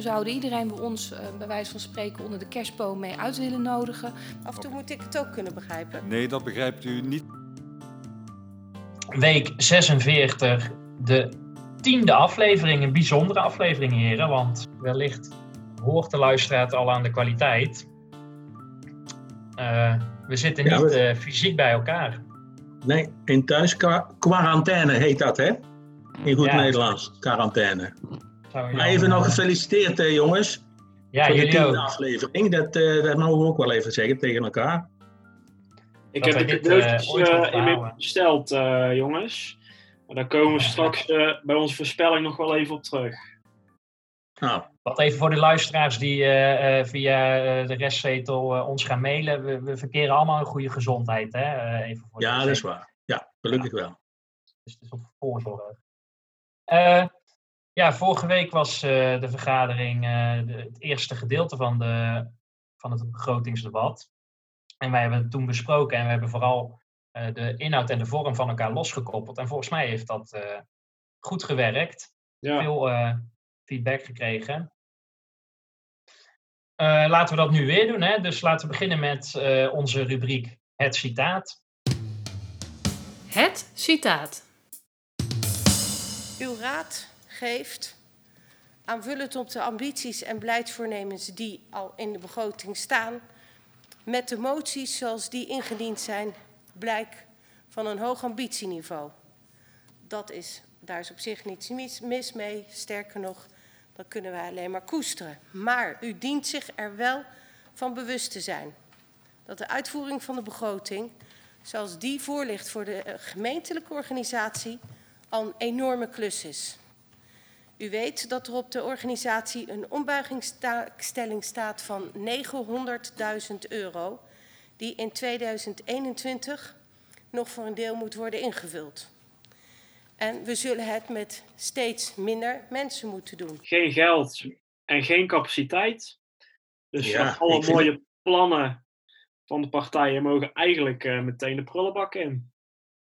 We zouden iedereen bij ons, uh, bij wijze van spreken, onder de kerstboom mee uit willen nodigen. Af en toe moet ik het ook kunnen begrijpen. Nee, dat begrijpt u niet. Week 46, de tiende aflevering. Een bijzondere aflevering, heren. Want wellicht hoort de luisteraar het al aan de kwaliteit. Uh, we zitten niet ja, we... uh, fysiek bij elkaar. Nee, in thuisquarantaine heet dat, hè? In goed ja. Nederlands, quarantaine. Maar even nog gefeliciteerd, hè, jongens. Ja, voor de jullie tiende ook. aflevering. Dat, uh, dat mogen we ook wel even zeggen tegen elkaar. Ik Dat heb de dit, cadeautjes eh, uh, moeten inmiddels besteld, uh, jongens. Maar daar komen we straks uh, bij onze voorspelling nog wel even op terug. Nou, Wat even voor de luisteraars die uh, uh, via de restzetel ons gaan mailen. We, we, verkeren allemaal een goede gezondheid. Hè? even voor ja, dat is waar. Ja, gelukkig wel. Dus het is op voorzorg. Ja, vorige week was de vergadering de, het eerste gedeelte van, de, van het begrotingsdebat. En wij hebben het toen besproken en we hebben vooral de inhoud en de vorm van elkaar losgekoppeld. En volgens mij heeft dat goed gewerkt. Ja. Veel feedback gekregen. Uh, laten we dat nu weer doen. Hè? Dus laten we beginnen met uh, onze rubriek Het Citaat. Het citaat. Uw raad geeft, aanvullend op de ambities en beleidsvoornemens die al in de begroting staan, met de moties zoals die ingediend zijn, blijk van een hoog ambitieniveau. Dat is, daar is op zich niets mis, mee, sterker nog, dat kunnen wij alleen maar koesteren. Maar u dient zich er wel van bewust te zijn dat de uitvoering van de begroting, zoals die voorligt voor de gemeentelijke organisatie, al een enorme klus is. U weet dat er op de organisatie een ombuigingsstelling staat van 900.000 euro, die in 2021 nog voor een deel moet worden ingevuld. En we zullen het met steeds minder mensen moeten doen. Geen geld en geen capaciteit. Dus Ja, alle vind mooie plannen van de partijen mogen eigenlijk uh, meteen de prullenbak in.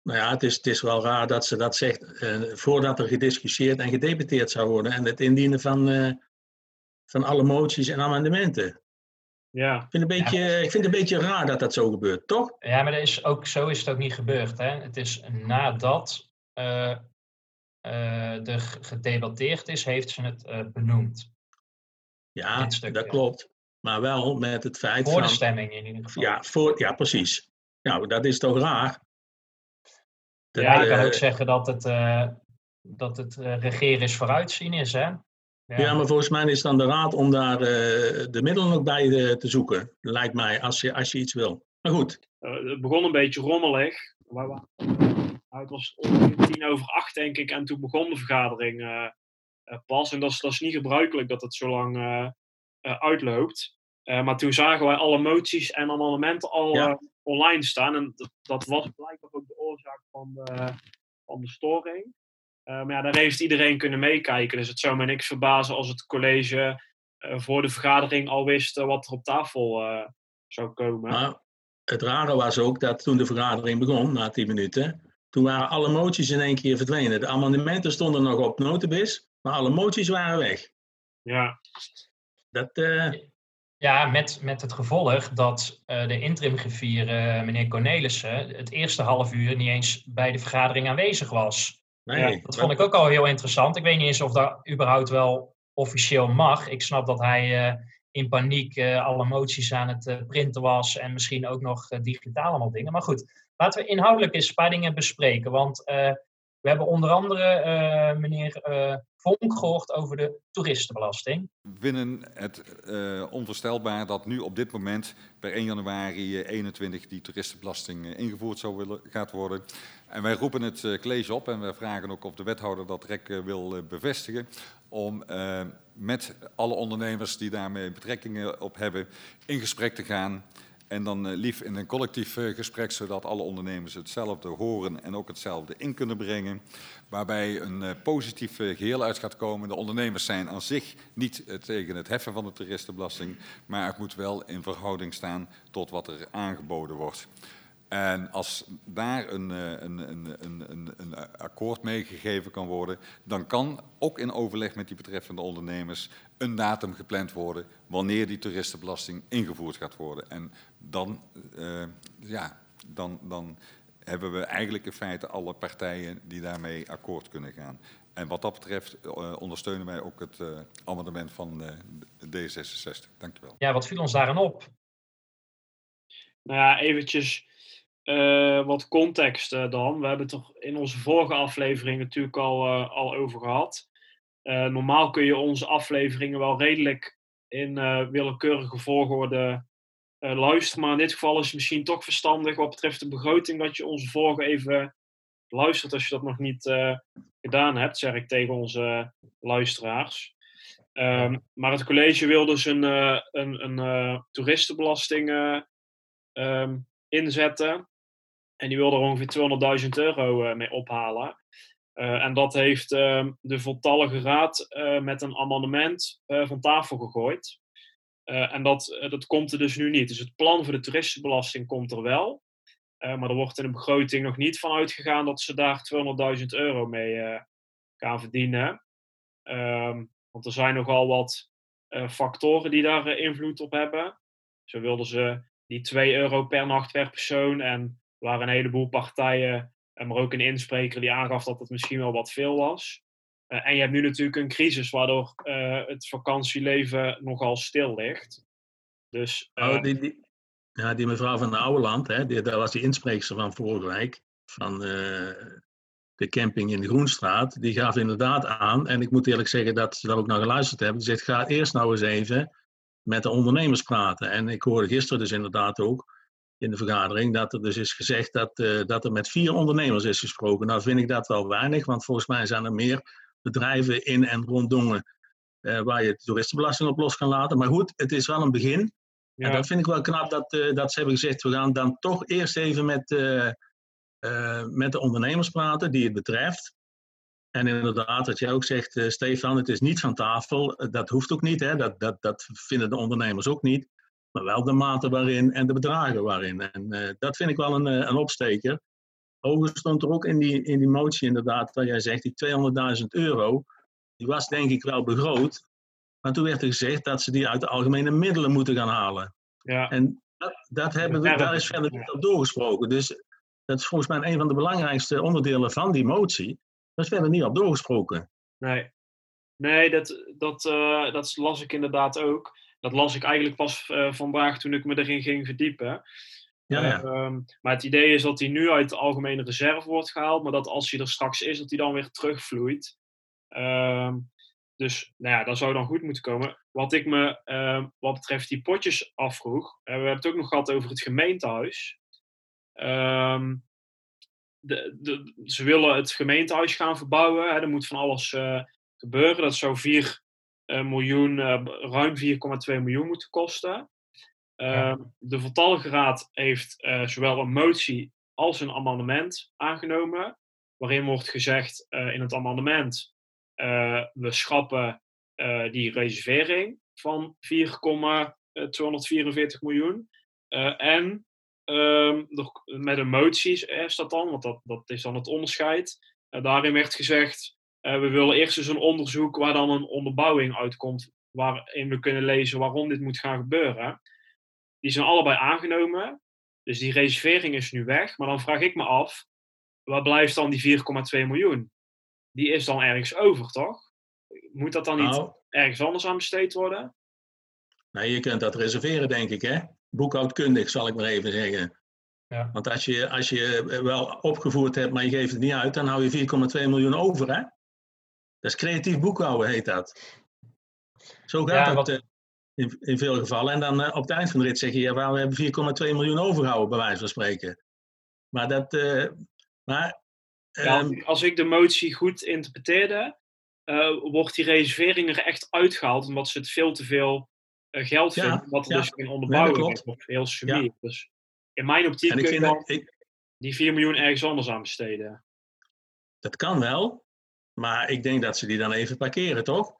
Nou ja, het is, het is wel raar dat ze dat zegt eh, voordat er gediscussieerd en gedebatteerd zou worden. En het indienen van, eh, van alle moties en amendementen. Ja, Ik vind, het een beetje, ik vind het een beetje raar dat dat zo gebeurt, toch? Ja, maar dat is ook, zo is het ook niet gebeurd. Hè? Het is nadat uh, er gedebatteerd is, heeft ze het uh, benoemd. Ja, dat klopt. Maar wel met het feit Voor van... de stemming in ieder geval. Ja, voor, ja, precies. Nou, dat is toch raar? Ja, je kan eh, ook zeggen dat het, uh, dat het uh, regeren is vooruitzien is, hè? Ja. Ja. maar volgens mij is het dan de raad om daar uh, de middelen ook bij te zoeken. Lijkt mij, als je, als je iets wil. Maar goed. het begon een beetje rommelig. Nou, het was tien over acht, denk ik. En toen begon de vergadering pas. En dat is, dat is niet gebruikelijk dat het zo lang uh, uitloopt. maar toen zagen wij alle moties en amendementen al Ja. Online staan. En dat, dat was blijkbaar ook de oorzaak van de, van de storing. maar ja, daar heeft iedereen kunnen meekijken. Dus het zou me niks verbazen als het college voor de vergadering al wist wat er op tafel zou komen. Maar het rare was ook dat toen de vergadering begon, na tien minuten, toen waren alle moties in één keer verdwenen. De amendementen stonden nog op notenbis, maar alle moties waren weg. Ja. Dat. Ja, met, met het gevolg dat uh, de interimgriffier, uh, meneer Cornelissen, het eerste half uur niet eens bij de vergadering aanwezig was. Nee, ja, dat vond ik ook al heel interessant. Ik weet niet eens of dat überhaupt wel officieel mag. Ik snap dat hij in paniek alle moties aan het printen was en misschien ook nog digitaal allemaal dingen. Maar goed, laten we inhoudelijk eens een paar dingen bespreken. Want uh, we hebben onder andere uh, meneer uh, Vonk gehoord over de toeristenbelasting. Binnen het onvoorstelbaar dat nu op dit moment per 1 januari 21 die toeristenbelasting ingevoerd zou willen, worden. En wij roepen het college op en wij vragen ook of de wethouder dat rek wil bevestigen. Om met alle ondernemers die daarmee betrekkingen op hebben in gesprek te gaan. En dan uh, lief in een collectief uh, gesprek, zodat alle ondernemers hetzelfde horen en ook hetzelfde in kunnen brengen. Waarbij een uh, positief geheel uit gaat komen. De ondernemers zijn aan zich niet tegen het heffen van de toeristenbelasting, maar het moet wel in verhouding staan tot wat er aangeboden wordt. En als daar een, een, een, een, een akkoord mee gegeven kan worden, dan kan ook in overleg met die betreffende ondernemers een datum gepland worden wanneer die toeristenbelasting ingevoerd gaat worden. En dan, uh, ja, dan, dan hebben we eigenlijk in feite alle partijen die daarmee akkoord kunnen gaan. En wat dat betreft uh, ondersteunen wij ook het uh, amendement van D66. Dankjewel. Ja, wat viel ons daaraan op? Nou ja, eventjes wat context dan. We hebben het er in onze vorige aflevering natuurlijk al, al over gehad. normaal kun je onze afleveringen wel redelijk in willekeurige volgorde uh, luister. Maar in dit geval is het misschien toch verstandig wat betreft de begroting dat je onze vorige even luistert als je dat nog niet gedaan hebt, zeg ik tegen onze luisteraars. Um, maar het college wil dus een, een, een toeristenbelasting um, inzetten. En die wil er ongeveer 200.000 euro mee ophalen. en dat heeft ehm, de voltallige raad met een amendement van tafel gegooid. En dat, dat komt er dus nu niet. Dus het plan voor de toeristenbelasting komt er wel. Maar er wordt in de begroting nog niet van uitgegaan dat ze daar 200.000 euro mee gaan verdienen. Um, want er zijn nogal wat factoren die daar invloed op hebben. Zo wilden ze die 2 euro per nacht per persoon. En waren een heleboel partijen, maar ook een inspreker die aangaf dat het misschien wel wat veel was. Uh, en je hebt nu natuurlijk een crisis waardoor uh, het vakantieleven nogal stil ligt. Dus, uh... oh, die, die, ja, die mevrouw van de Ouweland, hè, die, daar was die inspreekster van vorige week, van de camping in de Groenstraat, die gaf inderdaad aan, en ik moet eerlijk zeggen dat ze daar ook naar geluisterd hebben, die zegt, ga eerst nou eens even met de ondernemers praten. En ik hoorde gisteren dus inderdaad ook in de vergadering dat er dus is gezegd dat, dat er met vier ondernemers is gesproken. Nou vind ik dat wel weinig, want volgens mij zijn er meer bedrijven in en rond Dongen uh, waar je de toeristenbelasting op los kan laten. Maar goed, het is wel een begin. Ja. En dat vind ik wel knap dat, uh, dat ze hebben gezegd, we gaan dan toch eerst even met, met de ondernemers praten die het betreft. En inderdaad, wat jij ook zegt, Stefan, het is niet van tafel. Dat hoeft ook niet, hè? Dat, dat, dat vinden de ondernemers ook niet. Maar wel de mate waarin en de bedragen waarin. En dat vind ik wel een, een opsteker. Overigens stond er ook in die, in die motie inderdaad, dat jij zegt, die 200.000 euro, die was denk ik wel begroot. Maar toen werd er gezegd dat ze die uit de algemene middelen moeten gaan halen. Ja. En dat, dat hebben we, daar is verder niet op doorgesproken. Dus dat is volgens mij een van de belangrijkste onderdelen van die motie. Dat is verder niet op doorgesproken. Nee, nee dat, dat, uh, dat las ik inderdaad ook. Dat las ik eigenlijk pas uh, vandaag toen ik me erin ging verdiepen. Ja, ja. Um, maar het idee is dat hij nu uit de algemene reserve wordt gehaald, maar dat als hij er straks is, dat hij dan weer terugvloeit. Um, dus nou ja, dat zou dan goed moeten komen. Wat ik me uh, wat betreft die potjes afvroeg, uh, we hebben het ook nog gehad over het gemeentehuis. Um, de, de, ze willen het gemeentehuis gaan verbouwen. Hè, er moet van alles uh, gebeuren. Dat zou 4 eh, miljoen, ruim 4,2 miljoen moeten kosten. Uh, de voltallige raad heeft uh, zowel een motie als een amendement aangenomen, waarin wordt gezegd uh, in het amendement, eh, we schrappen die reservering van 4,244 miljoen. en ehm, met een motie is dat dan, want dat, dat is dan het onderscheid. daarin werd gezegd, we willen eerst eens een onderzoek waar dan een onderbouwing uitkomt, waarin we kunnen lezen waarom dit moet gaan gebeuren. Die zijn allebei aangenomen. Dus die reservering is nu weg. Maar dan vraag ik me af, waar blijft dan die 4,2 miljoen? Die is dan ergens over, toch? Moet dat dan niet nou, ergens anders aan besteed worden? Nou, je kunt dat reserveren, denk ik, hè? Boekhoudkundig, zal ik maar even zeggen. Ja. Want als je, als je wel opgevoerd hebt, maar je geeft het niet uit, dan hou je 4,2 miljoen over, hè? Dat is creatief boekhouden, heet dat. Zo gaat ja, het. Wat, in, in veel gevallen. En dan uh, op het eind van de rit zeg je, ja, we hebben 4,2 miljoen overgehouden, bij wijze van spreken. Maar dat. Uh, maar, ja, um, als ik de motie goed interpreteerde, uh, wordt die reservering er echt uitgehaald, omdat ze het veel te veel eh, geld Ja, vinden, omdat er ja. dus geen onderbouwing klopt. is of heel sumier. Dus in mijn optiek kun je vind dan dat, ik, die 4 miljoen ergens anders aan besteden. dat kan wel, maar ik denk dat ze die dan even parkeren, toch?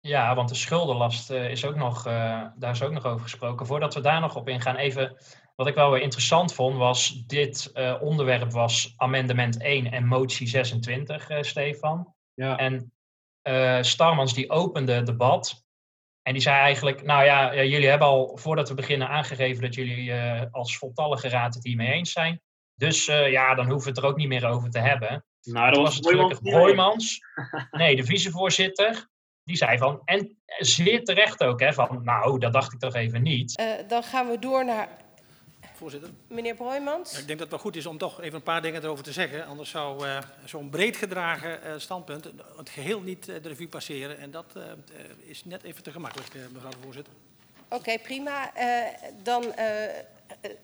Ja, want de schuldenlast eh, is ook nog, eh, daar is ook nog over gesproken. Voordat we daar nog op ingaan, even wat ik wel weer interessant vond, was dit eh, onderwerp was amendement 1 en motie 26, eh, Stefan. Ja. En eh, Starmans die opende het debat. En die zei eigenlijk, nou ja, ja, jullie hebben al voordat we beginnen aangegeven dat jullie eh, als voltallige raad het hiermee eens zijn. Dus eh, ja, dan hoeven we het er ook niet meer over te hebben. Nou, dat was was het. Boymans. Nee, de vicevoorzitter. Die zei van, en zeer terecht ook, hè, van nou, dat dacht ik toch even niet. Eh, dan gaan we door naar Voorzitter, meneer Broijmans. ja, ik denk dat het wel goed is om toch even een paar dingen erover te zeggen. Anders zou eh, zo'n breed gedragen eh, standpunt het geheel niet eh, de revue passeren. En dat is net even te gemakkelijk, mevrouw de voorzitter. Oké, prima. Eh, dan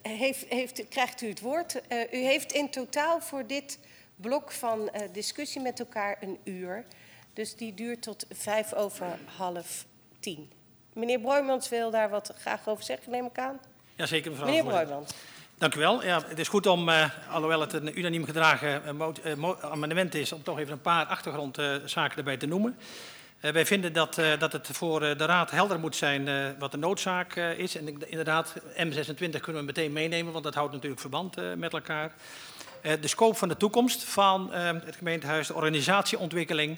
heeft, heeft, krijgt u het woord. Eh, u heeft in totaal voor dit blok van eh, discussie met elkaar een uur. Dus die duurt tot vijf over half tien. Meneer Broijmans wil daar wat graag over zeggen, neem ik aan. Jazeker, mevrouw Meneer. Broijmans. Dank u wel. Ja, het is goed om, eh, alhoewel het een unaniem gedragen eh, amendement is, om toch even een paar achtergrondzaken erbij te noemen. Eh, wij vinden dat, eh, dat het voor eh, de Raad helder moet zijn wat de noodzaak is. En inderdaad, M26 kunnen we meteen meenemen, want dat houdt natuurlijk verband met elkaar. De scope van de toekomst van eh, het gemeentehuis, de organisatieontwikkeling,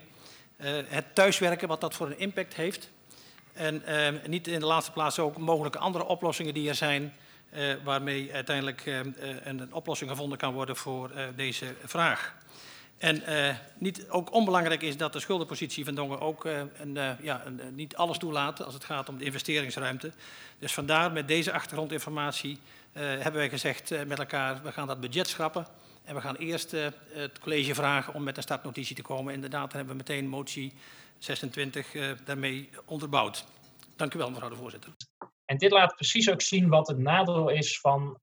het thuiswerken, wat dat voor een impact heeft. En eh, niet in de laatste plaats ook mogelijke andere oplossingen die er zijn, waarmee uiteindelijk eh, eh, een, oplossing gevonden kan worden voor deze vraag. En eh, niet, ook onbelangrijk is dat de schuldenpositie van Dongen ook eh, een, eh, ja, een, niet alles toelaat als het gaat om de investeringsruimte. Dus vandaar met deze achtergrondinformatie hebben wij gezegd met elkaar, we gaan dat budget schrappen. En we gaan eerst het college vragen om met een startnotitie te komen. Inderdaad, hebben we meteen motie 26 eh, daarmee onderbouwd. Dank u wel, mevrouw de voorzitter. En dit laat precies ook zien wat het nadeel is van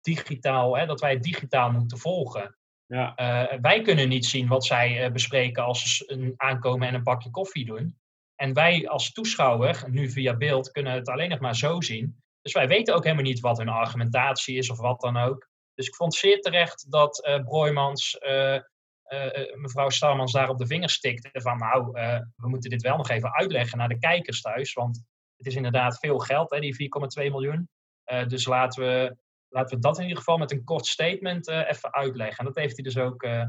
digitaal, hè, dat wij digitaal moeten volgen. Ja. Eh, wij kunnen niet zien wat zij eh, bespreken als ze een aankomen en een bakje koffie doen. En wij als toeschouwer, nu via beeld, kunnen het alleen nog maar zo zien. Dus wij weten ook helemaal niet wat hun argumentatie is of wat dan ook. Dus ik vond zeer terecht dat eh Broijmans, mevrouw Starmans daar op de vinger stikte. Van nou, we moeten dit wel nog even uitleggen naar de kijkers thuis. Want het is inderdaad veel geld, hè, die 4,2 miljoen. Dus laten we, laten we dat in ieder geval met een kort statement eh, even uitleggen. En dat heeft hij dus ook eh,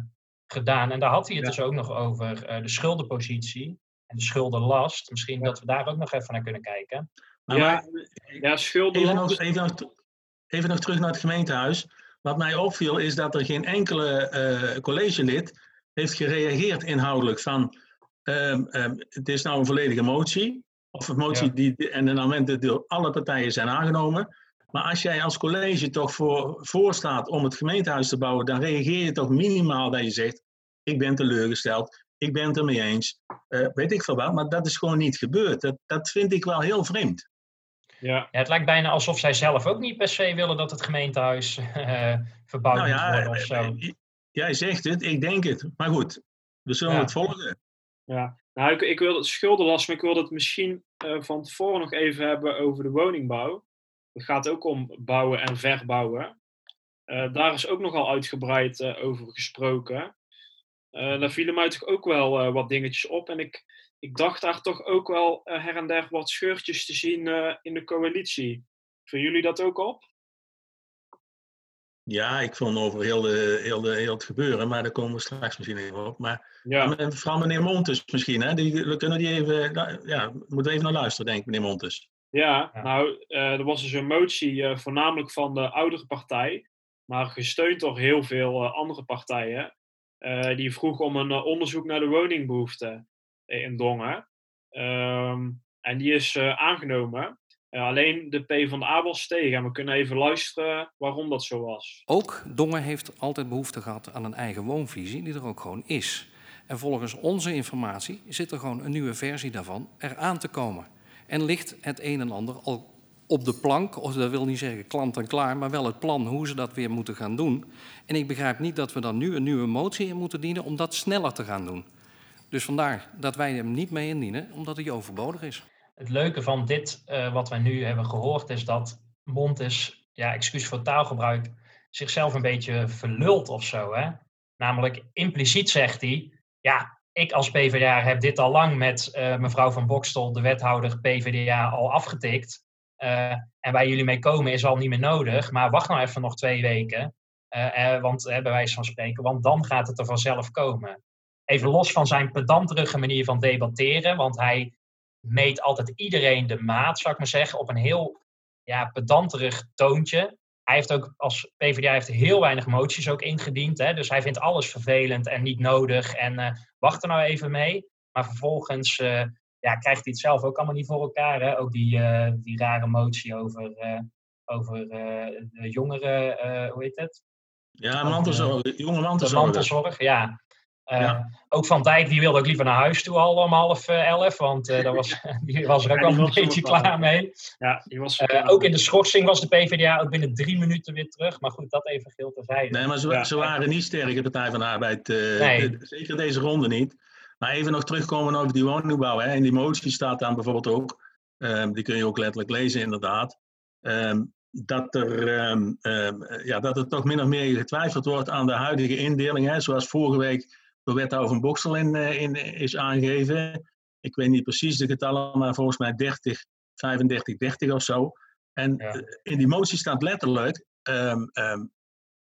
gedaan. En daar had hij het Ja. dus ook nog over eh, de schuldenpositie en de schuldenlast. Misschien Ja. dat we daar ook nog even naar kunnen kijken. Maar Ja, maar- Ja, Even schuldenlast. nog, even, nog, even nog terug naar het gemeentehuis. Wat mij opviel is dat er geen enkele eh, collegelid heeft gereageerd inhoudelijk van ehm, ehm, het is nou een volledige motie. Of een motie Ja. die en een amendement die door alle partijen zijn aangenomen. Maar als jij als college toch voor, voor staat om het gemeentehuis te bouwen, dan reageer je toch minimaal dat je zegt, ik ben teleurgesteld, ik ben het ermee eens, eh, weet ik veel wat. Maar dat is gewoon niet gebeurd. Dat, dat vind ik wel heel vreemd. Ja. Ja, het lijkt bijna alsof zij zelf ook niet per se willen dat het gemeentehuis eh, verbouwd Nou ja, worden of eh, zo. jij zegt het, ik denk het. Maar goed, we zullen Ja. het volgen. Ja, nou, ik, ik wil het schuldenlast, maar ik wil het misschien eh, van tevoren nog even hebben over de woningbouw. Het gaat ook om bouwen en verbouwen. Eh, daar is ook nogal uitgebreid eh, over gesproken. Eh, daar vielen mij toch ook wel wat dingetjes op. En ik, ik dacht daar toch ook wel her en der wat scheurtjes te zien in de coalitie. Vinden jullie dat ook op? Ja, ik vond over heel, de, heel, de, heel het gebeuren, maar daar komen we straks misschien even op. Maar Ja, en vooral meneer Montes misschien, hè? Die, we kunnen die even, nou, ja, we moeten even naar luisteren, denk ik, meneer Montes. Ja, Ja. nou, eh, er was dus een motie eh, voornamelijk van de oudere partij, maar gesteund door heel veel eh, andere partijen. eh, die vroegen om een onderzoek naar de woningbehoefte eh, in Dongen. Ehm, en die is eh, aangenomen. Alleen de P van de A was tegen. En we kunnen even luisteren waarom dat zo was. Ook Dongen heeft altijd behoefte gehad aan een eigen woonvisie, die er ook gewoon is. En volgens onze informatie zit er gewoon een nieuwe versie daarvan eraan te komen. En ligt het een en ander al op de plank, of dat wil niet zeggen klant en klaar, maar wel het plan hoe ze dat weer moeten gaan doen. En ik begrijp niet dat we dan nu een nieuwe motie in moeten dienen om dat sneller te gaan doen. Dus vandaar dat wij hem niet mee indienen, omdat hij overbodig is. het leuke van dit, uh, wat wij nu hebben gehoord, is dat Montes, ja, excuus voor taalgebruik, zichzelf een beetje verlult of zo. Hè? Namelijk impliciet zegt hij, ja, ik als PvdA heb dit al lang met uh, mevrouw van Bokstel, de wethouder PvdA, al afgetikt. Uh, en waar jullie mee komen is al niet meer nodig, maar wacht nou even nog twee weken. want bij wijze van spreken, want dan gaat het er vanzelf komen. Even los van zijn pedanterige manier van debatteren, want hij meet altijd iedereen de maat, zou ik maar zeggen, op een heel ja, pedanterig toontje. Hij heeft ook als PvdA heeft heel weinig moties ook ingediend. Hè? Dus hij vindt alles vervelend en niet nodig. En uh, wacht er nou even mee. Maar vervolgens uh, ja, krijgt hij het zelf ook allemaal niet voor elkaar. Hè? Ook die, uh, die rare motie over, over de jongeren, hoe heet het? Ja, mantelzorg, jonge mantelzorg. mantelzorg, ja. Uh, Ook Van Dijk die wilde ook liever naar huis toe al om half uh, elf, want uh, daar was, die was er ook ja, al een beetje klaar mee. Ja, die was ook in de schorsing was de PvdA ook binnen drie minuten weer terug, maar goed, dat even geheel terzijde. Nee, maar ze, ja, ze waren niet sterk, de Partij van de Arbeid. Nee. De, zeker deze ronde niet. Maar even nog terugkomen over die woningbouw. Hè. In die motie staat dan bijvoorbeeld ook, um, die kun je ook letterlijk lezen inderdaad, um, dat, er, um, ja, dat er toch min of meer getwijfeld wordt aan de huidige indeling. Hè. Zoals vorige week door wethouder van Boksel in, eh, in, is aangegeven. Ik weet niet precies de getallen, maar volgens mij 30, 35, 30 of zo. En eh, in die motie staat letterlijk, um, um,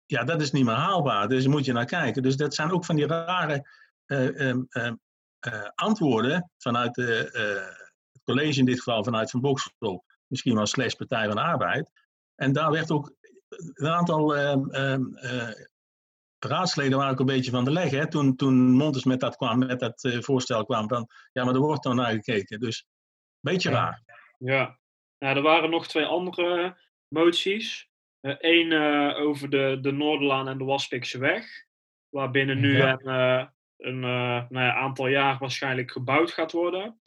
ja, dat is niet meer haalbaar, dus moet je naar kijken. Dus dat zijn ook van die rare uh, um, uh, antwoorden vanuit de, het college, in dit geval vanuit Van Boksel, misschien wel slash Partij van de Arbeid. En daar werd ook een aantal raadsleden waren ook een beetje van de leg. Hè? Toen, toen Montes met dat, kwam, met dat uh, voorstel kwam van, ja, maar er wordt dan naar gekeken. Dus een beetje raar. Ja, nou, er waren nog twee andere moties. Eén uh, uh, over de, de Noorderlaan en de Waspikse weg. Waarbinnen nu ja. een, een nou ja, aantal jaar waarschijnlijk gebouwd gaat worden.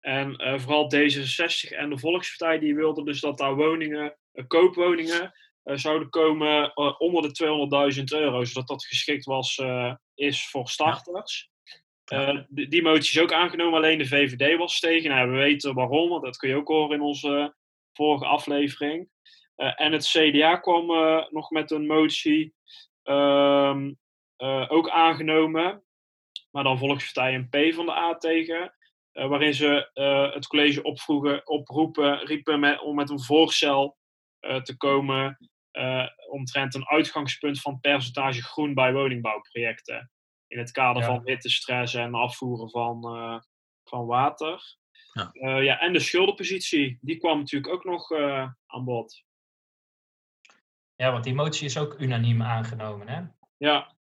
En vooral D66 en de Volkspartij die wilden dus dat daar woningen, koopwoningen zouden komen uh, onder de 200.000 euro, zodat dat geschikt was, uh, is voor starters. Ja. Die, die, motie is ook aangenomen, alleen de VVD was tegen. Nou, we weten waarom, want dat kun je ook horen in onze vorige aflevering. en het CDA kwam nog met een motie, ehm, ook aangenomen, maar dan Volkspartij en P van de A tegen. waarin ze het college opvroegen, oproepen, riepen met, om met een voorstel te komen omtrent een uitgangspunt van percentage groen bij woningbouwprojecten. In het kader ja. van hittestress en afvoeren van, uh, van water. Ja. Uh, ja, en de schuldenpositie, die kwam natuurlijk ook nog aan bod. Ja, want die motie is ook unaniem aangenomen, hè? Ja,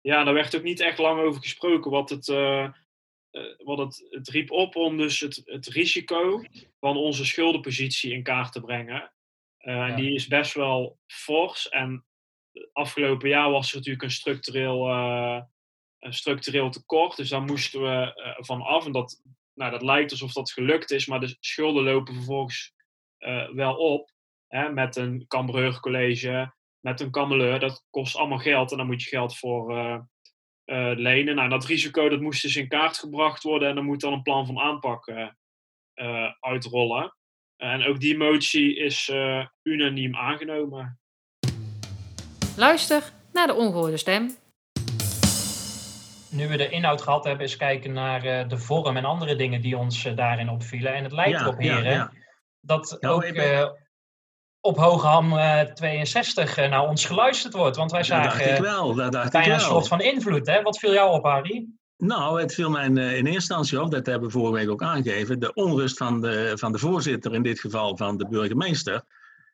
ja daar werd ook niet echt lang over gesproken. Wat het, wat het, het riep op om dus het, het risico van onze schuldenpositie in kaart te brengen. Ja. Die is best wel fors. En afgelopen jaar was er natuurlijk een structureel, uh, een structureel tekort. Dus daar moesten we van af. En dat, nou, dat lijkt alsof dat gelukt is, maar de schulden lopen vervolgens wel op. Hè, met een Cambreur College, met een Kameleur. Dat kost allemaal geld en daar moet je geld voor lenen. Nou, dat risico dat moest dus in kaart gebracht worden en er moet dan een plan van aanpak uitrollen. En ook die motie is uh, unaniem aangenomen. Luister naar de ongehoorde stem. Nu we de inhoud gehad hebben, is kijken naar uh, de vorm en andere dingen die ons uh, daarin opvielen. En het lijkt ja, erop, heren, ja, ja. dat nou, ook ben... op Hoogham 62 naar ons geluisterd wordt. Want wij zagen dat dacht ik wel, dat dacht bijna ik wel. een soort van invloed. Hè? Wat viel jou op, Harry? Nou, het viel mij in, in eerste instantie op, dat hebben we vorige week ook aangegeven, de onrust van de, van de voorzitter, in dit geval van de burgemeester.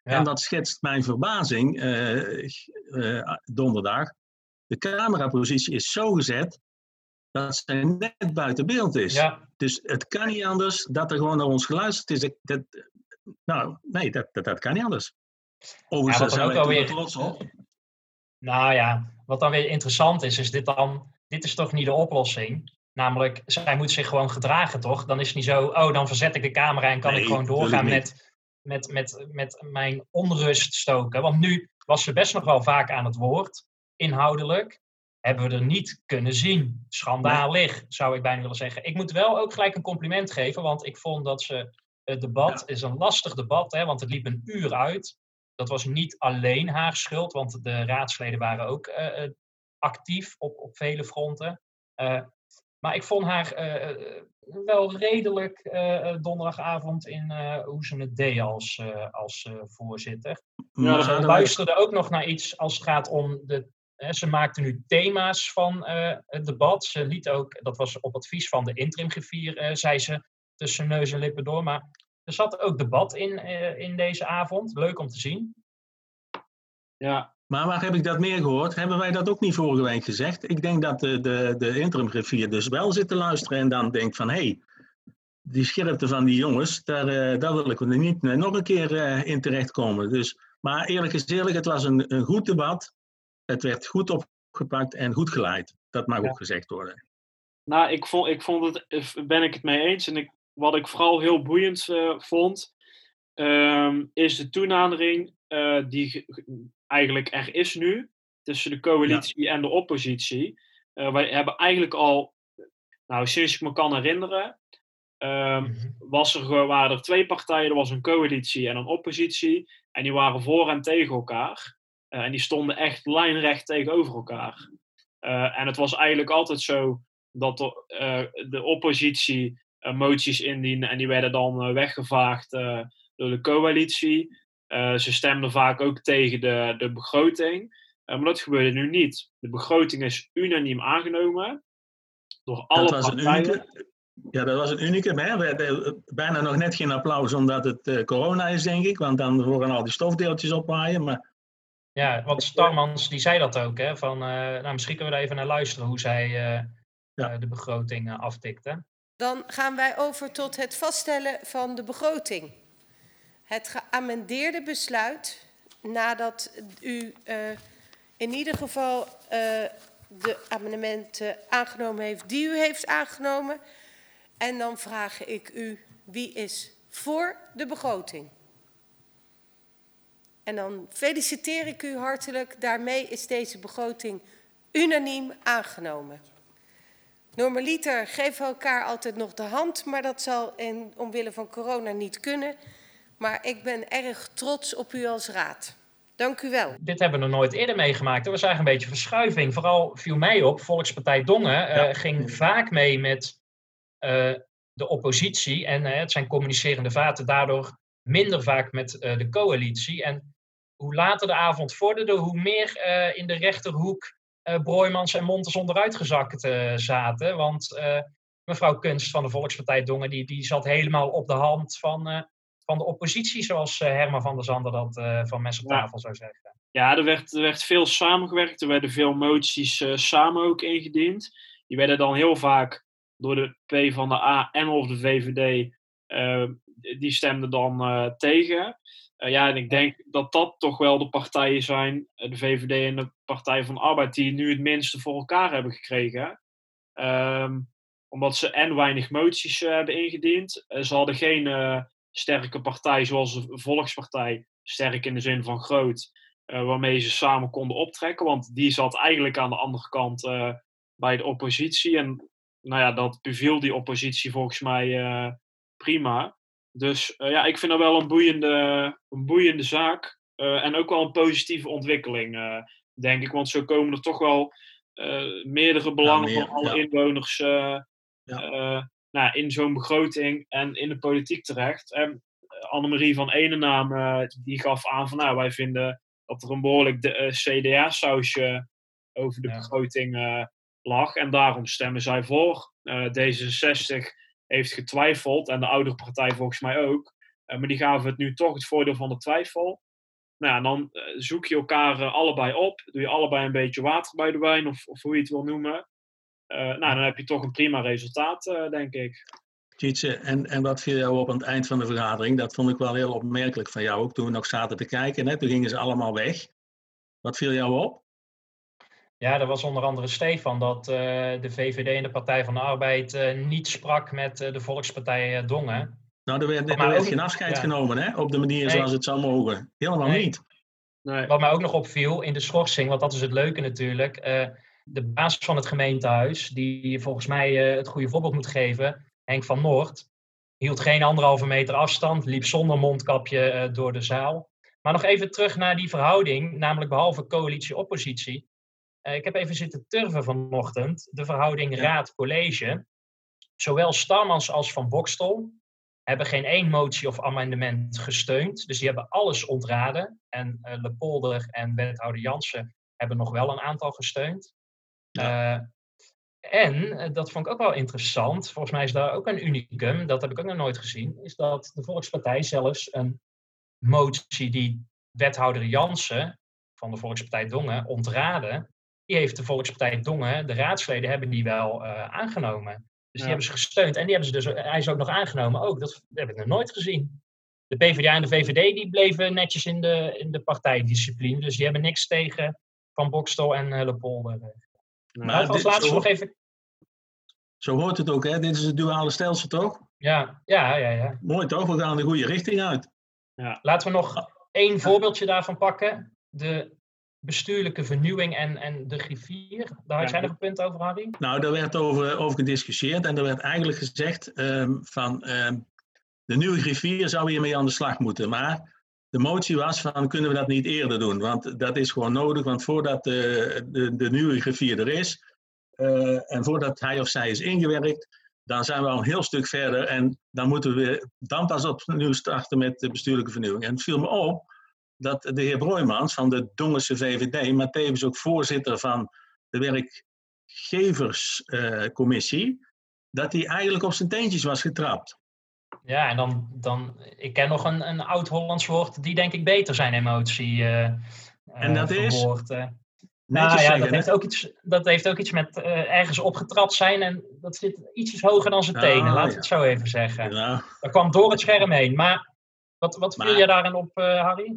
Ja. En dat schetst mijn verbazing uh, uh, donderdag. De camerapositie is zo gezet dat ze net buiten beeld is. Ja. Dus het kan niet anders dat er gewoon naar ons geluisterd is. Dat, dat, nou, nee, dat, dat, dat kan niet anders. Overigens, ja, daar zijn we weer... trots op. Nou ja, wat dan weer interessant is, is dit dan dit is toch niet de oplossing? Namelijk, zij moet zich gewoon gedragen, toch? Dan is het niet zo, oh, dan verzet ik de camera en kan nee, ik gewoon doorgaan met, met, met, met mijn onrust stoken. Want nu was ze best nog wel vaak aan het woord, inhoudelijk. hebben we er niet kunnen zien. Schandalig, zou ik bijna willen zeggen. Ik moet wel ook gelijk een compliment geven, want ik vond dat ze het debat is een lastig debat, hè, want het liep een uur uit. Dat was niet alleen haar schuld, want de raadsleden waren ook uh, actief op, op vele fronten. Uh, maar ik vond haar uh, wel redelijk donderdagavond in hoe ze het deed als, als voorzitter. Ja, ze luisterde ook nog naar iets als het gaat om de ze maakte nu thema's van het debat. Ze liet ook, dat was op advies van de interimgriffier, uh, zei ze, tussen neus en lippen door. Maar er zat ook debat in, uh, in deze avond. Leuk om te zien. Ja. Maar waar heb ik dat meer gehoord? Hebben wij dat ook niet vorige week gezegd? Ik denk dat de, de, de interimgriffier dus wel zit te luisteren en dan denkt van... hé, hey, die scherpte van die jongens, daar, uh, daar wil ik niet nog een keer uh, in terechtkomen. Dus, maar eerlijk is eerlijk, het was een, een goed debat. Het werd goed opgepakt en goed geleid. Dat mag ook gezegd worden. Nou, ik vond, ik vond het, ben ik het mee eens. En ik wat ik vooral heel boeiend uh, vond, um, is de toenadering uh, die eigenlijk er is nu tussen de coalitie ja. en de oppositie. Uh, wij hebben eigenlijk al, nou, sinds ik me kan herinneren, um, mm -hmm. was er, waren er twee partijen. Er was een coalitie en een oppositie. En die waren voor en tegen elkaar. en die stonden echt lijnrecht tegenover elkaar. en het was eigenlijk altijd zo dat de, de oppositie moties indienen en die werden dan weggevaagd door de coalitie. ze stemden vaak ook tegen de, de begroting. maar dat gebeurde nu niet. De begroting is unaniem aangenomen door alle dat was partijen. Een unieke, ja, dat was een unicum. Hè? We, bijna nog net geen applaus omdat het corona is, denk ik. Want dan worden al die stofdeeltjes opwaaien. Maar... Ja, want Starmans die zei dat ook. Hè? Van, nou, misschien kunnen we er even naar luisteren hoe zij ja. de begroting aftikte. Dan gaan wij over tot het vaststellen van de begroting. Het geamendeerde besluit, nadat u uh, in ieder geval uh, de amendementen aangenomen heeft die u heeft aangenomen. En dan vraag ik u, wie is voor de begroting? En dan feliciteer ik u hartelijk. Daarmee is deze begroting unaniem aangenomen. Normaliter geven we elkaar altijd nog de hand, maar dat zal in, omwille van corona niet kunnen. Maar ik ben erg trots op u als raad. Dank u wel. Dit hebben we nog nooit eerder meegemaakt. Er was eigenlijk een beetje verschuiving. Vooral viel mij op, Volkspartij Dongen ja. uh, ging vaak mee met uh, de oppositie. En uh, het zijn communicerende vaten, daardoor minder vaak met de coalitie. En hoe later de avond vorderde, hoe meer in de rechterhoek uh, Broijmans en Montes onderuit gezakt uh, zaten. Want uh, mevrouw Kunst van de Volkspartij Dongen, die, die zat helemaal op de hand van, van de oppositie, zoals Herman van der Zander dat van Mes op tafel zou zeggen. Ja, er werd, er werd veel samengewerkt. Er werden veel moties samen ook ingediend. Die werden dan heel vaak door de P van de A en of de VVD, die stemden dan tegen. Uh, ja, en ik denk dat dat toch wel de partijen zijn, de VVD en de Partij van de Arbeid, die nu het minste voor elkaar hebben gekregen. Um, omdat ze en weinig moties uh, hebben ingediend. Uh, ze hadden geen sterke partij zoals de Volkspartij, sterk in de zin van groot, waarmee ze samen konden optrekken. Want die zat eigenlijk aan de andere kant bij de oppositie. En nou ja, dat beviel die oppositie volgens mij prima. Dus uh, ja, ik vind dat wel een boeiende, een boeiende zaak. Uh, en ook wel een positieve ontwikkeling, uh, denk ik. Want zo komen er toch wel meerdere belangen ja, meer, van alle ja. inwoners ja. Nou, in zo'n begroting en in de politiek terecht. En Annemarie van Enenaam die gaf aan van nou, wij vinden dat er een behoorlijk CDA-sausje over de begroting lag. En daarom stemmen zij voor. D66 heeft getwijfeld. En de oudere partij volgens mij ook. Maar die gaven het nu toch het voordeel van de twijfel. Nou ja, dan zoek je elkaar allebei op. Doe je allebei een beetje water bij de wijn, of, of hoe je het wil noemen. Nou, dan heb je toch een prima resultaat, denk ik. Tietje, en, en wat viel jou op aan het eind van de vergadering? Dat vond ik wel heel opmerkelijk van jou ook, toen we nog zaten te kijken. Hè? Toen gingen ze allemaal weg. Wat viel jou op? Ja, er was onder andere Stefan dat uh, de VVD en de Partij van de Arbeid uh, niet sprak met uh, de Volkspartij Dongen. Nou, er werd, er werd ook, geen afscheid ja. genomen hè? op de manier nee. zoals het zou mogen. Helemaal nee. niet. Nee. Wat mij ook nog opviel in de schorsing, want dat is het leuke natuurlijk. De baas van het gemeentehuis, die volgens mij uh, het goede voorbeeld moet geven, Henk van Noord, hield geen anderhalve meter afstand, liep zonder mondkapje uh, door de zaal. Maar nog even terug naar die verhouding, namelijk behalve coalitie-oppositie. Uh, ik heb even zitten turven vanochtend, de verhouding raad-college. Zowel Stamans als Van Bokstel hebben geen één motie of amendement gesteund. Dus die hebben alles ontraden. En uh, Lepolder en wethouder Jansen hebben nog wel een aantal gesteund. Ja. Uh, en, dat vond ik ook wel interessant, volgens mij is daar ook een unicum, dat heb ik ook nog nooit gezien, is dat de Volkspartij zelfs een motie die wethouder Jansen van de Volkspartij Dongen ontraden, die heeft de Volkspartij Dongen, de raadsleden hebben die wel uh, aangenomen. Dus die hebben ze gesteund. En die hebben ze dus, hij is ook nog aangenomen ook. Dat heb ik nog nooit gezien. De PvdA en de VVD die bleven netjes in de, in de partijdiscipline. Dus die hebben niks tegen Van Bokstel en uh, Lepolder. Maar, maar als laatste zo, nog even... Zo hoort het ook, hè? Dit is het duale stelsel, toch? Ja, ja, ja. ja. Mooi toch? We gaan de goede richting uit. Ja. Laten we nog één voorbeeldje daarvan pakken. De bestuurlijke vernieuwing en, en de griffier. Daar had jij nog een punt over, Harry? Nou, daar werd over, over gediscussieerd en er werd eigenlijk gezegd um, van um, de nieuwe griffier zou hiermee aan de slag moeten. Maar de motie was van kunnen we dat niet eerder doen, want dat is gewoon nodig, want voordat de, de, de nieuwe griffier er is uh, en voordat hij of zij is ingewerkt, dan zijn we al een heel stuk verder en dan moeten we dan pas opnieuw starten met de bestuurlijke vernieuwing. En het viel me op dat de heer Broijmans van de Dongense VVD, maar tevens ook voorzitter van de werkgeverscommissie, uh, dat hij eigenlijk op zijn teentjes was getrapt. Ja, en dan, dan ik ken nog een, een oud-Hollands woord die denk ik beter zijn emotie uh, En dat verwoord. is? Nou ja, dat heeft, ook iets, dat heeft ook iets met uh, ergens opgetrapt zijn en dat zit ietsjes hoger dan zijn tenen, oh, laat ja. het zo even zeggen. Ja. Dat kwam door het scherm heen. Maar wat, wat viel je daarin op, uh, Harry?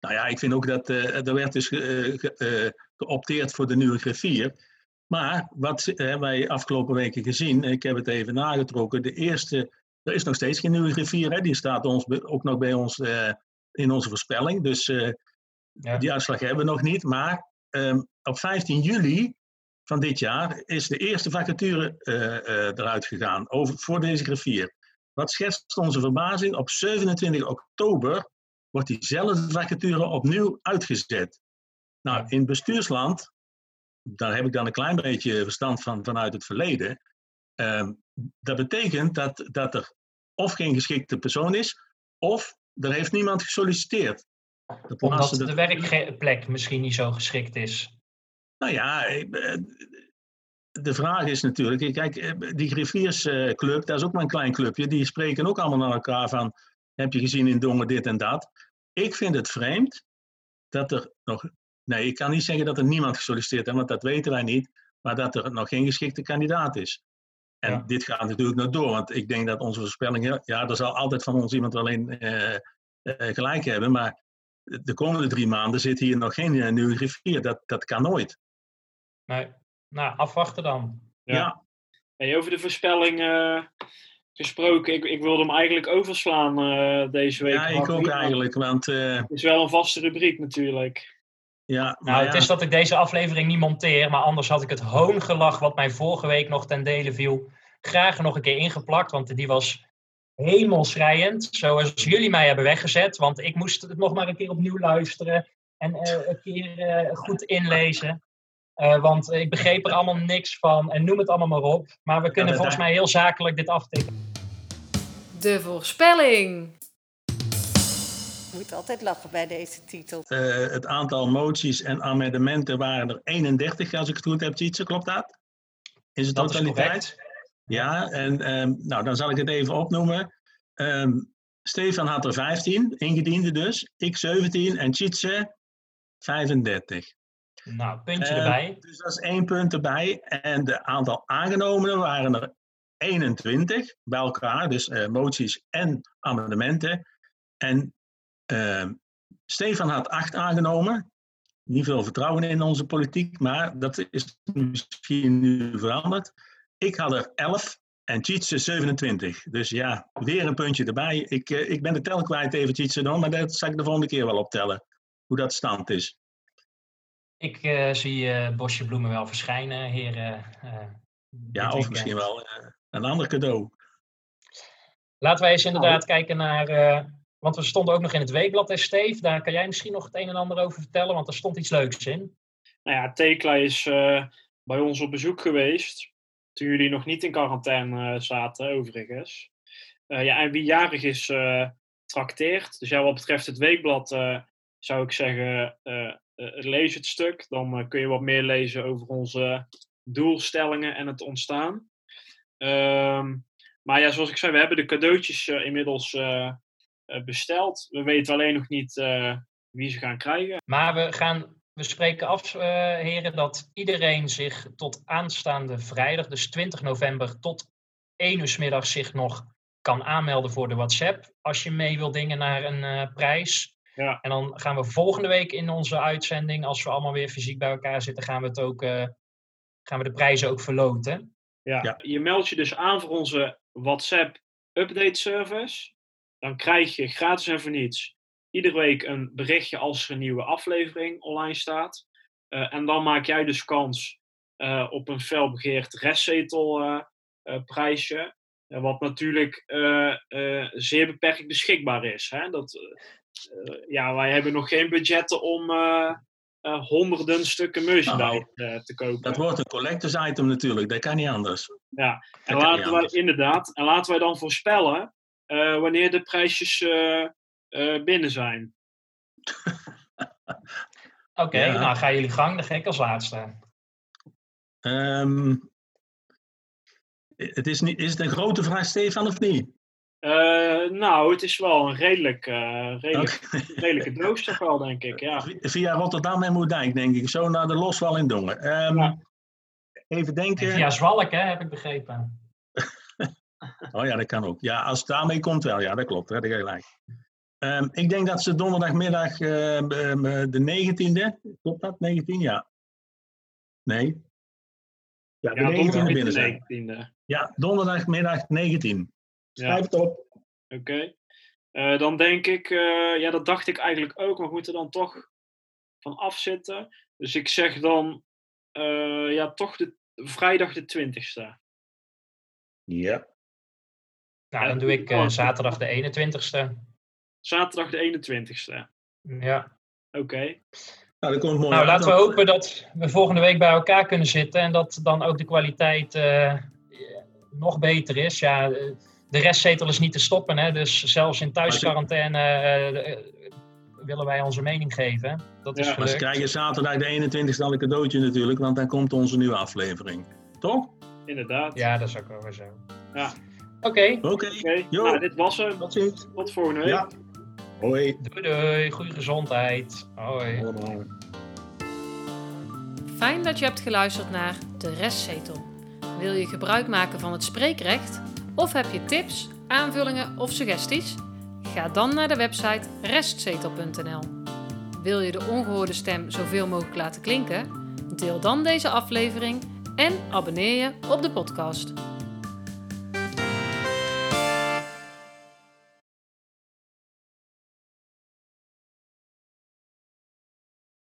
Nou ja, ik vind ook dat uh, er werd dus ge, geopteerd voor de nieuwe griffier. Maar wat hebben wij afgelopen weken gezien, ik heb het even nagetrokken, de eerste, er is nog steeds geen nieuwe griffier, hè? die staat ons, ook nog bij ons in onze voorspelling. Dus ja. die uitslag hebben we nog niet. Maar um, op 15 juli van dit jaar is de eerste vacature uh, eruit gegaan over, voor deze griffier. Wat schetst onze verbazing? Op 27 oktober wordt diezelfde vacature opnieuw uitgezet. Nou, in bestuursland, daar heb ik dan een klein beetje verstand van vanuit het verleden. Um, dat betekent dat, dat er of geen geschikte persoon is, of er heeft niemand gesolliciteerd. Omdat de, de werkplek misschien niet zo geschikt is. Nou ja, de vraag is natuurlijk, kijk, die Griffiersclub, dat is ook maar een klein clubje, die spreken ook allemaal naar elkaar van, heb je gezien in Dongen dit en dat. Ik vind het vreemd dat er nog, nee, ik kan niet zeggen dat er niemand gesolliciteerd heeft, want dat weten wij niet, maar dat er nog geen geschikte kandidaat is. En ja. dit gaat natuurlijk nog door, want ik denk dat onze voorspellingen, ja, er zal altijd van ons iemand alleen uh, uh, gelijk hebben, maar de komende drie maanden zit hier nog geen uh, nieuwe griffier. Dat, dat kan nooit. Nee, nou, afwachten dan. Ja. ja. Hey, over de voorspelling uh, gesproken, ik, ik wilde hem eigenlijk overslaan uh, deze week. Ja, ik ook eigenlijk, want... Het is wel een vaste rubriek natuurlijk. Ja, nou, ja. het is dat ik deze aflevering niet monteer, maar anders had ik het hoongelach wat mij vorige week nog ten dele viel, graag nog een keer ingeplakt, want die was hemelschrijend, zoals jullie mij hebben weggezet. Want ik moest het nog maar een keer opnieuw luisteren en uh, een keer uh, goed inlezen. Uh, want ik begreep er allemaal niks van en noem het allemaal maar op. Maar we kunnen volgens mij heel zakelijk dit aftikken. De voorspelling. Je moet altijd lachen bij deze titel. het aantal moties en amendementen waren er 31, als ik het goed heb, Tjitse, klopt dat? Is het dat totaliteit? Is ja, en um, nou, dan zal ik het even opnoemen. Um, Stefan had er 15, ingediende dus. Ik 17 en Tjitse 35. Nou, puntje uh, erbij. Dus dat is één punt erbij. En de aantal aangenomenen waren er 21 bij elkaar. Dus uh, moties en amendementen. En Stefan had 8 aangenomen. Niet veel vertrouwen in onze politiek, maar dat is misschien nu veranderd. Ik had er 11 en Tjitse 27. Dus ja, weer een puntje erbij. Ik, uh, ik ben de tel kwijt even Tjitse dan, maar dat zal ik de volgende keer wel optellen. Hoe dat stand is. Ik eh, zie uh, bosje bloemen wel verschijnen, heren. Uh, ja, of misschien wel een ander cadeau. Laten wij eens inderdaad kijken naar. Want we stonden ook nog in het weekblad, hè, Steve. Daar kan jij misschien nog het een en ander over vertellen, want er stond iets leuks in. Nou ja, Tekla is bij ons op bezoek geweest. Toen jullie nog niet in quarantaine zaten, overigens. ja, en wie jarig is, trakteert. Dus ja, wat betreft het weekblad zou ik zeggen, uh, lees het stuk. Dan uh, kun je wat meer lezen over onze doelstellingen en het ontstaan. Um, maar ja, zoals ik zei, we hebben de cadeautjes uh, inmiddels besteld. We weten alleen nog niet wie ze gaan krijgen. Maar we gaan. We spreken af, heren, dat iedereen zich tot aanstaande vrijdag, dus 20 november, tot 1 uur middag zich nog kan aanmelden voor de WhatsApp. Als je mee wil dingen naar een prijs. Ja. En dan gaan we volgende week in onze uitzending, als we allemaal weer fysiek bij elkaar zitten, gaan we, het ook, uh, gaan we de prijzen ook verloten. Ja. ja. Je meldt je dus aan voor onze WhatsApp update service. Dan krijg je gratis en voor niets iedere week een berichtje als er een nieuwe aflevering online staat. Uh, en dan maak jij dus kans uh, op een felbegeerd restzetelprijsje. wat natuurlijk zeer beperkt beschikbaar is. Hè? Dat, eh, ja, wij hebben nog geen budgetten om eh, eh, honderden stukken merchandise nou, te kopen. Dat wordt een collectors item natuurlijk, dat kan niet anders. Ja, en laten wij, inderdaad, en laten wij dan voorspellen wanneer de prijsjes binnen zijn. Oké, okay, nou gaan jullie gang, de gek als laatste. Um, het is, niet, is het een grote vraag, Stefan, of niet? Uh, nou, het is wel een redelijk, uh, redelijk, redelijke doos toch wel, denk ik. Ja. Via Rotterdam en Moerdijk, denk ik. Zo naar de Loswal in Dongen. Um, ja. Even denken. En via Zwalk, hè, heb ik begrepen. Oh ja, dat kan ook. Ja, als het daarmee komt wel. Ja, dat klopt. Hè, dat gelijk. Um, ik denk dat ze donderdagmiddag uh, de 19e. Klopt dat? 19? Ja. Nee. Ja, de ja, 19e binnen zijn. 19e. Ja, donderdagmiddag 19. Schrijf het op. Oké. Okay. Uh, dan denk ik, uh, ja, dat dacht ik eigenlijk ook, maar we moeten dan toch van afzitten. Dus ik zeg dan, ja, toch de, vrijdag de 20ste. Ja. Nou, dan doe ik zaterdag de 21ste. Zaterdag de 21ste. Ja. Oké. Okay. Nou, komt mooi nou laten we hopen dat we volgende week bij elkaar kunnen zitten en dat dan ook de kwaliteit nog beter is. Ja, de restzetel is niet te stoppen. Hè? Dus zelfs in thuisquarantaine uh, willen wij onze mening geven. Dat is ja, maar ze krijgen zaterdag de 21ste al een cadeautje natuurlijk, want dan komt onze nieuwe aflevering. Toch? Inderdaad. Ja, dat is ook wel zo. Ja. Oké. Oké. Nou, dit was hem. Tot ziens. Tot volgende week. Ja. Hoi. Doei doei. Goede gezondheid. Hoi. Hoi. Fijn dat je hebt geluisterd naar De Restzetel. Wil je gebruik maken van het spreekrecht? Of heb je tips, aanvullingen of suggesties? Ga dan naar de website restzetel.nl. Wil je de ongehoorde stem zoveel mogelijk laten klinken? Deel dan deze aflevering en abonneer je op de podcast.